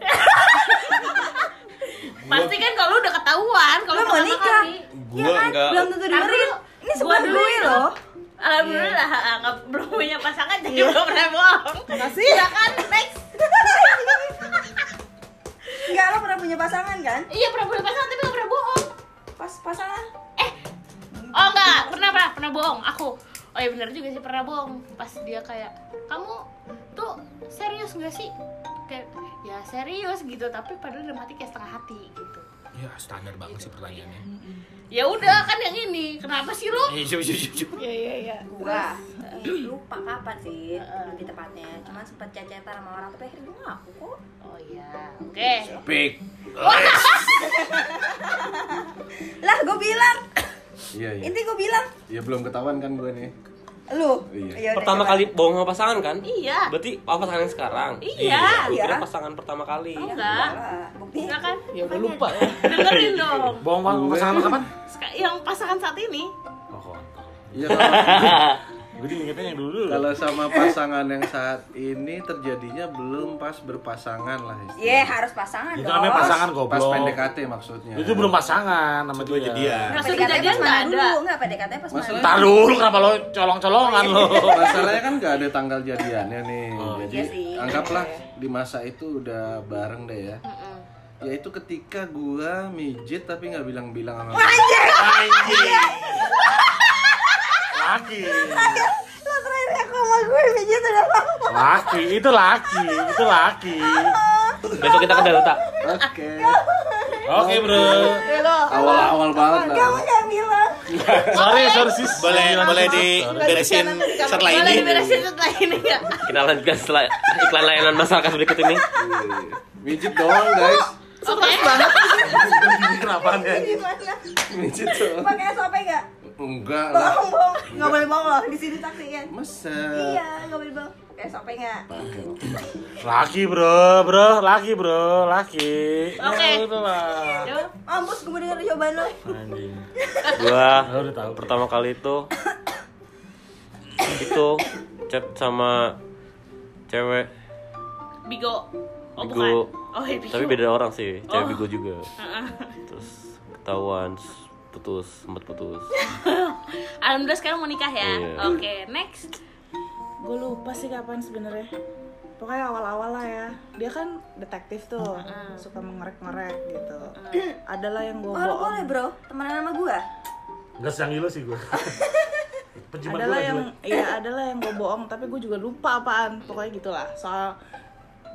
Pasti kan kalau udah ketahuan kalau mau nikah? Gue enggak. belum tentu Kan dengerin. dulu- Ini dulu gue loh. Alhamdulillah nggak belum punya pasangan jadi belum pernah bohong. Makasih. Iya kan next. [LAUGHS] Enggak, lo pernah punya pasangan kan? Iya pernah punya pasangan tapi nggak pernah bohong. Pas pasangan. Oh enggak, pernah pernah pernah bohong aku. Oh iya benar juga sih pernah bohong. Pas dia kayak kamu tuh serius nggak sih? Kayak ya serius gitu tapi padahal dalam hati kayak setengah hati gitu. ya standar banget sih pertanyaannya Ya udah kan yang ini. Kenapa sih lu? eh, coba, coba, coba. Iya iya iya. Gua eh, lupa kapan sih lebih tepatnya. Cuman sempet cecetan sama orang tapi akhirnya gue ngaku kok. Oh iya. Oke. Pik. [LAUGHS] Lah, gue bilang. Iya iya. Inti gue bilang. Ya belum ketahuan kan gue nih. Lu. Iya. Ya udah, Pertama coba. kali bohong sama pasangan kan? Iya. Berarti apa pasangan yang sekarang? Iya. Gue kira Iya. pasangan pertama kali. Enggak. Lah, buktinya Enggak kan? Ya udah lupa ya. Dengerin dong. Bohong bang, pasangan kapan? Yang pasangan saat ini. Oh, kontol. Iya [LAUGHS] kalau Gue yang dulu. kalau sama pasangan yang saat ini terjadinya belum pas berpasangan lah istilahnya. Iya, harus pasangan Itu dong. namanya pasangan Pas goblok. PDKT maksudnya. Itu belum pasangan nama Gue dia. jadian. Nggak PDKT sudah jadian pas nggak ada. dulu? Enggak, PDKT pas mana Masalah- Ntar dulu kenapa lo colong-colongan lo? Masalahnya kan nggak ada tanggal jadiannya nih. Jadi Iya sih. anggaplah di masa itu udah bareng deh ya. Mm-mm. Yaitu ketika gua mijit tapi nggak bilang-bilang sama Laki. Lo terakhir aku sama gue pijit udah lama. Laki, itu laki, itu laki. Besok kita ke Delta. Oke. Oke bro. Awal-awal banget lah. Kamu jangan bilang. Sorry, sorry sis. Boleh boleh diberesin setelah Boleh ini. diberesin setelah ini ya Kita lanjutkan setelah iklan layanan masyarakat berikut ini. Mijit doang guys. Oke [LAUGHS] Kenapa nih? Gimana? Mijit doang. Pakai SOP nggak? Enggak lah. Bohong, bohong. Nggak boleh bohong loh. Di sini saksikan. Masa? Iya, nggak boleh bohong. Pakai SOP nggak? Laki bro, bro, laki bro, laki. Oke. Ya udah lah. Yaudah. Mampus gue mau denger jawaban lo. Anjing. Gua udah tahu. pertama kali itu itu chat sama cewek Bigo Oh Bigo. bukan. Oh iya Bigo. tapi beda orang sih cewek Oh. bigo juga. Terus ketahuan putus sempat putus. [LAUGHS] Alhamdulillah sekarang mau nikah ya? Iya. Oke next. Gue lupa sih kapan sebenarnya. Pokoknya awal-awal lah ya. Dia kan detektif tuh suka mengerek-ngerek gitu. Adalah yang gue Oh, bohong. boleh bro, temenan sama gue. Enggak secanggih lo sih gue. Adalah yang [LAUGHS] iya adalah yang gue bohong tapi gue juga lupa apaan. Pokoknya gitulah. Soal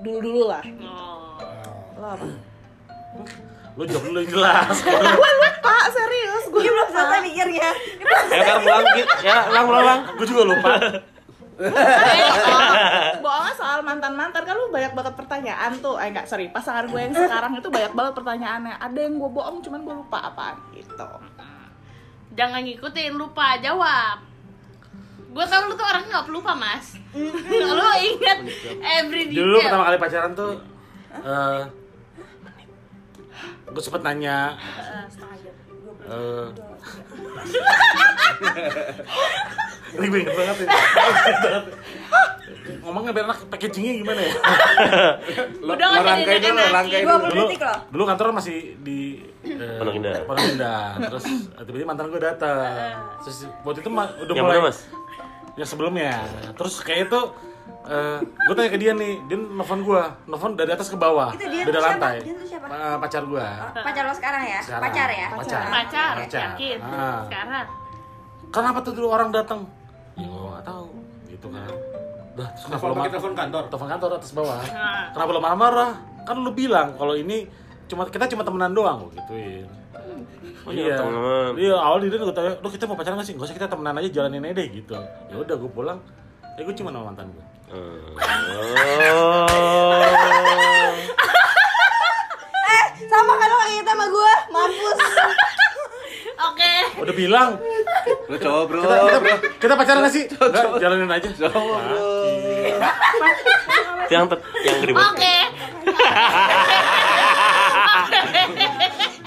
dulu dulu lah. Oh. lo apa? Lo jawab dulu yang jelas. [LAUGHS] gue lupa serius? Gue belum selesai mikirnya. ayo kan pulang ya ulang ulang ulang. Gue juga lupa. bohongnya soal mantan mantan kan lu banyak banget pertanyaan tuh. Eh enggak sorry. Pasangan gue yang sekarang itu banyak banget pertanyaannya. Ada yang gue bohong cuman gue lupa apaan gitu. Jangan ngikutin lupa jawab Gue tau lu tuh orang nggak pelupa mas. Lu inget every Dulu detail pertama kali pacaran tuh eh gue sempet nanya eh ini gue inget banget ya ngomongnya biar enak packagingnya gimana ya? Lo, Udah lo rangkai dulu, rangkai 20 dulu. dulu dulu kantor masih di eh, Pondok Indah. Pondok Indah. terus eh, tiba-tiba mantan gue datang. Terus waktu itu udah yang mulai mana mas yang sebelumnya terus kayak itu eh gue tanya ke dia nih dia nelfon gue nelfon dari atas ke bawah Itu dia beda tuh siapa? lantai Dia tuh siapa? Eh, pacar gue Oh, pacar lo sekarang ya? Sekarang. Pacar ya? Pacar. Pacar, Pacar. yakin Ah. Sekarang kenapa tuh dulu orang datang ya gue gak tahu gitu kan Dah, terus kenapa lo marah? telepon kantor. Telepon kantor atas bawah. Nah. Kenapa lo marah-marah? Kan lu bilang kalau ini cuma kita cuma temenan doang gue gituin. Oh iya, temenan. Iya, awal dia gue tanya, "Lu kita mau pacaran gak sih?" Enggak usah kita temenan aja, jalanin aja deh gitu. Ya udah gue pulang. Eh gue cuma sama mantan gue. oh Eh, sama kan lo kayak sama gue? Mampus. Oke Udah bilang, Lo cowok bro, kita, kita, bro. kita pacaran gak sih? Enggak, jalanin aja. Cowok bro. yang yang Oke [LAUGHS]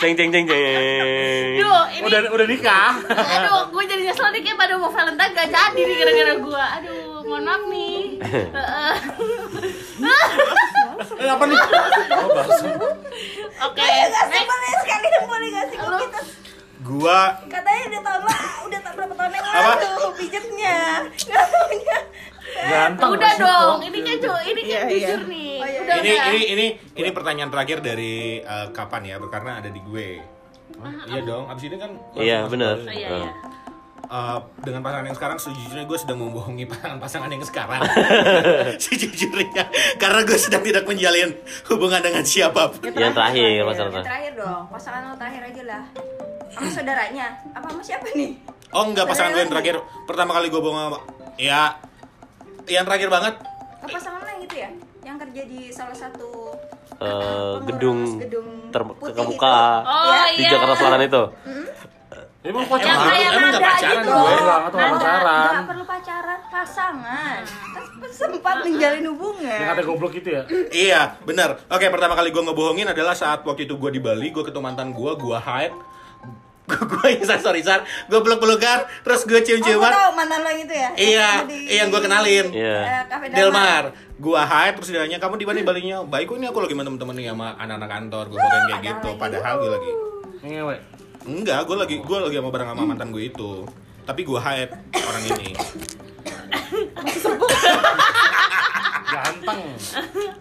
ceng ceng ceng ceng Duh ini Udah udah nikah. Aduh, gue jadi nyesel nih kayak pada mau Valentine gak jadi nih gara-gara gue Aduh, mohon maaf nih Heeh. Eh apa nih? [LAUGHS] Oh. Oke, Gak sih next boleh sekalian [LAUGHS] boleh kita Gua katanya udah tahun lah, udah tak berapa tahun yang lalu pijetnya. [LAUGHS] Gak. Ganteng. Udah dong, ini kan cu, ini kan Iya, iya. jujur nih Oh, iya. Udah ini udah ini ini ini pertanyaan terakhir dari eh, kapan ya? Karena ada di gue. Iya dong, abis ini kan iya benar Oh, iya, balik. iya. Eh, dengan pasangan yang sekarang sejujurnya gue sedang membohongi pasangan-pasangan yang sekarang [LAUGHS] sejujurnya karena gue sedang tidak menjalin hubungan dengan siapa pun yang terakhir Yang masalahnya terakhir dong, pasangan lo terakhir aja lah. Sama saudaranya, apa sama siapa nih? oh enggak pasangan gue yang terakhir pertama kali gue bohong sama ya yang terakhir banget pasangan lo yang gitu ya? Yang kerja di salah satu Eh, pengurus gedung gedung ter- putih kebuka itu. Oh Ya. di iya Jakarta Selatan itu Emang Emang pacaran? emang nggak pacaran gitu. gue Enggak, pacaran. nggak perlu pacaran, pasangan. Kan sempat menjalin hubungan. Yang kata goblok itu ya? Iya, benar. Oke, pertama kali gue ngebohongin adalah saat waktu itu gue di Bali, gue ketemu mantan gue, gue hype, gue sorry sorry sar, gue peluk pelukan, terus gue cium Oh, gue ciuman. tau mantan lo yang itu ya? Iya, Yang di- iya, yang gue kenalin. Iya. eh, Cafe Delmar, gue hype terus dia nanya kamu di mana Balinya? Baik kok ini aku lagi sama temen-temen nih sama anak-anak kantor, gue bilang kayak gitu. Padahal gue lagi Ngewe. enggak, gue lagi gue lagi sama bareng sama mantan gue itu. Tapi gue hype orang ini. Ganteng.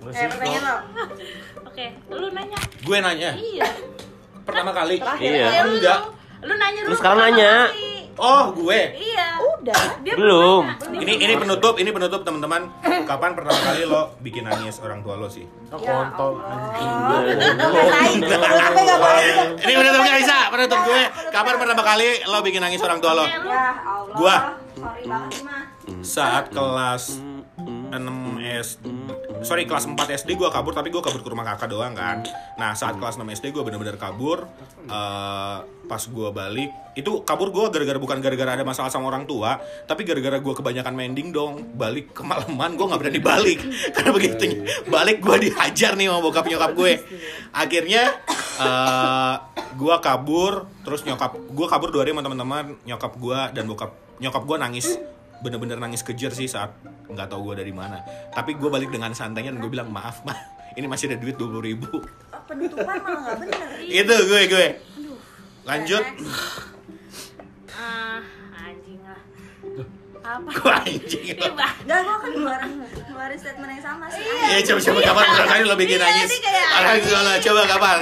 Eh, pertanyaan lo. Oke, lu nanya Gue nanya Iya pertama kali. Iya. Ya, lu, Enggak. Lu nanya dulu Lu sekarang nanya. kali. Oh, gue. Iya udah. Dia Belum. nanya. Ini ini penutup, ini penutup teman-teman. Kapan pertama kali lo bikin nangis orang tua lo sih? Oh, kontol. Ini penutup gak bisa, penutup gue. Kapan pertama kali lo bikin nangis orang tua lo? Ya Allah. Gua. Sorry banget. Saat kelas 6 SD Sorry kelas 4 SD gue kabur tapi gue kabur ke rumah kakak doang kan. Nah saat kelas 6 SD gue bener-bener kabur eh, Pas gue balik Itu kabur gue gara-gara bukan gara-gara ada masalah sama orang tua Tapi gara-gara gue kebanyakan main dong Balik kemalaman gue gak berani balik. [LAUGHS] Karena begitu balik gue dihajar nih sama bokap nyokap gue. Akhirnya eh, gue kabur Terus nyokap gue kabur dua hari sama teman-teman Nyokap gue dan bokap nyokap gue nangis bener-bener nangis kejer sih saat nggak tahu gue dari mana tapi gue balik dengan santainya dan gue bilang maaf mah ini masih ada duit dua puluh ribu Oh, penutupan malah gak bener. [LAUGHS] itu gue gue lanjut Ah, anjing lah. Apa? gue anjing Tiba. Enggak, gue kan ngeluarin, ngeluarin statement yang sama sih. ya coba coba kapan pertama kali lo bikin Iya, nangis ini kayak Alah, coba kapan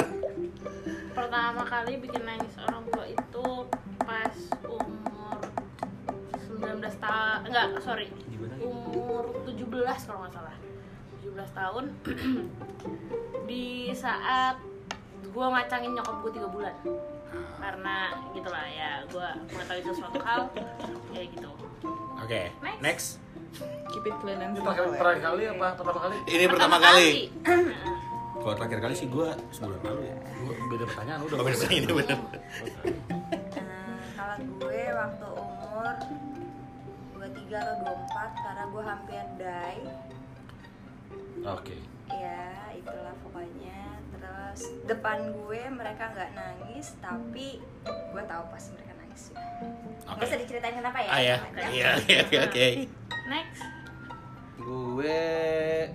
Pertama kali bikin nangis orang tua itu 19 tahun. Enggak, sorry. Umur 17 kalau nggak salah. 17 tahun. [CLEARS THROAT] Di saat gua ngacangin nyokap gue tiga bulan karena gitulah ya gue mengetahui sesuatu hal kayak gitu oke Next. next Keep it clean and terakhir ya. terakhir kali apa pertama kali? ini pertama kali kalau terakhir kali sih gue sebulan lalu ya Gua Beda pertanyaan udah. Oh, ini bener Nah, [LAUGHS] kalau gue waktu umur 23 atau 24 karena gue hampir die. Oke. ya itulah pokoknya. Terus depan gue mereka nggak nangis tapi gue tahu pas mereka nangis ya. Oke. Gak usah diceritain kenapa ya? Ah ya. Iya iya oke oke. Next Gue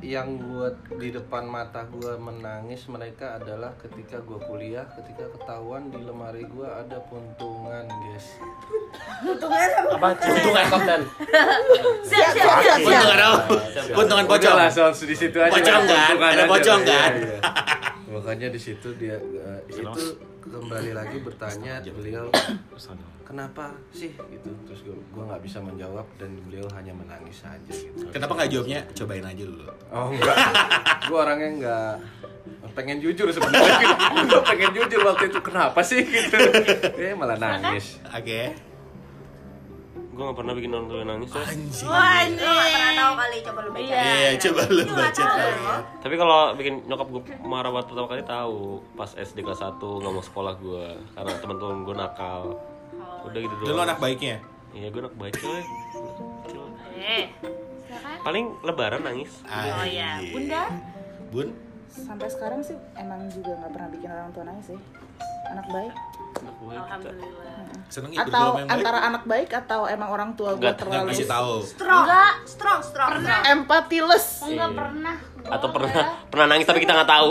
yang buat di depan mata gue menangis mereka adalah ketika gue kuliah, ketika ketahuan di lemari gue ada puntungan, guys. Untungnya apa? Apa? Untungan konten. siap siap siap Untungan apa? Untungan pocong. Langsung di situ aja. Pocong kan? Puntungan Ada pocong Iya, kan? iya. Makanya di situ dia eh, itu kembali lagi bertanya beliau kenapa sih? Gitu. Terus gue nggak bisa menjawab dan beliau hanya menangis saja gitu. Kenapa nggak jawabnya cobain aja dulu Oh enggak, [LAUGHS] gue orangnya enggak pengen jujur sebenarnya. [LAUGHS] gue pengen jujur waktu itu kenapa sih? Gitu. [LAUGHS] Eh malah nangis. oke Gue gak pernah bikin orang tua nangis ya. anjing wah Lu gak pernah tahu kali coba lu baca Iya. Iya, coba lu Lu baca tahu. Tapi kalau bikin nyokap gue marah waktu pertama kali tahu pas SD kelas 1 nggak mau sekolah gue karena teman-teman gue nakal. Udah gitu lu doang. anak baiknya? Iya gue anak baik eh Paling lebaran nangis. oh ya Anjing. bunda Bun? Sampai sekarang sih emang juga nggak pernah bikin orang tua nangis sih. Anak baik. Anak baik kita. alhamdulillah Seneng Atau yang baik? antara anak baik atau emang orang tua gue terlalu kasih tahu Strong Enggak. Strong, strong Pernah. empatiless. enggak pernah Atau pernah pernah nangis tapi kita nggak tahu.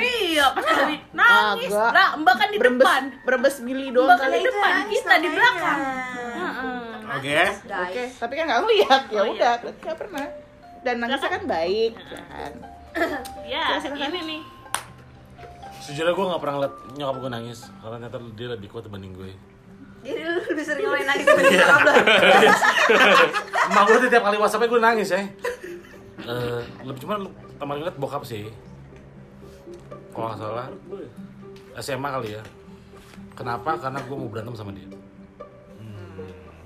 Iya pernah nangis Agak. lah mbak kan di Berembes, depan berembes mili doang mbak kan kali. di depan kita di belakang Oke Oke, tapi kan nggak ngeliat ya Oh, iya. udah, berarti nggak pernah. Dan nangisnya kan baik kan. [LAUGHS] ya ini nih Sejujurnya gue gak pernah ngeliat nyokap gue nangis Karena ternyata dia lebih kuat dibanding gue. Jadi lu lebih sering ngelain nangis dibanding nyokap lu? [LAUGHS] Emak gue tiap kali whatsappnya gue nangis ya. Eh, Lebih cuma teman ngeliat bokap sih. Kalau gak salah. SMA kali ya. Kenapa? Karena gue mau berantem sama dia.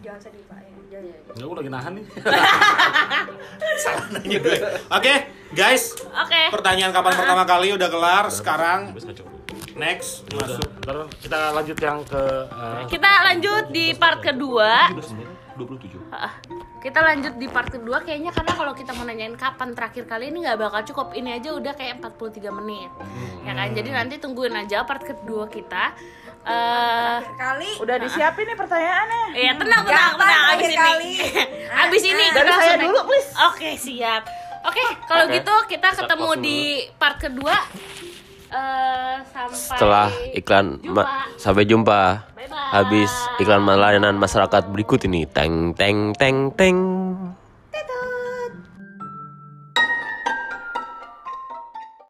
Jangan sedih pak. Ya Jangan, jangan. Enggak, gue lagi nahan nih. [LAUGHS] Salah nanya gue Oke guys oke. Pertanyaan kapan pertama kali udah kelar Sekarang next Ya Masuk. Ntar kita lanjut yang ke eh, kita lanjut di part kedua. 27. Ah, kita lanjut di part kedua kayaknya karena kalau kita mau nanyain kapan terakhir kali ini nggak bakal cukup. Ini aja udah kayak 43 menit. Ya kan? Jadi nanti tungguin aja part kedua kita. Eh Kali. Udah disiapin nih pertanyaannya. ya tenang tenang Kapan tenang abis ini. kali? abis ini Dari kita saya dulu, please. oke siap oke kalau Oke. gitu kita ketemu di part kedua eh sampai Setelah iklan jumpa. ma- sampai jumpa. Bye-bye. Habis iklan layanan masyarakat berikut ini. Teng teng teng teng.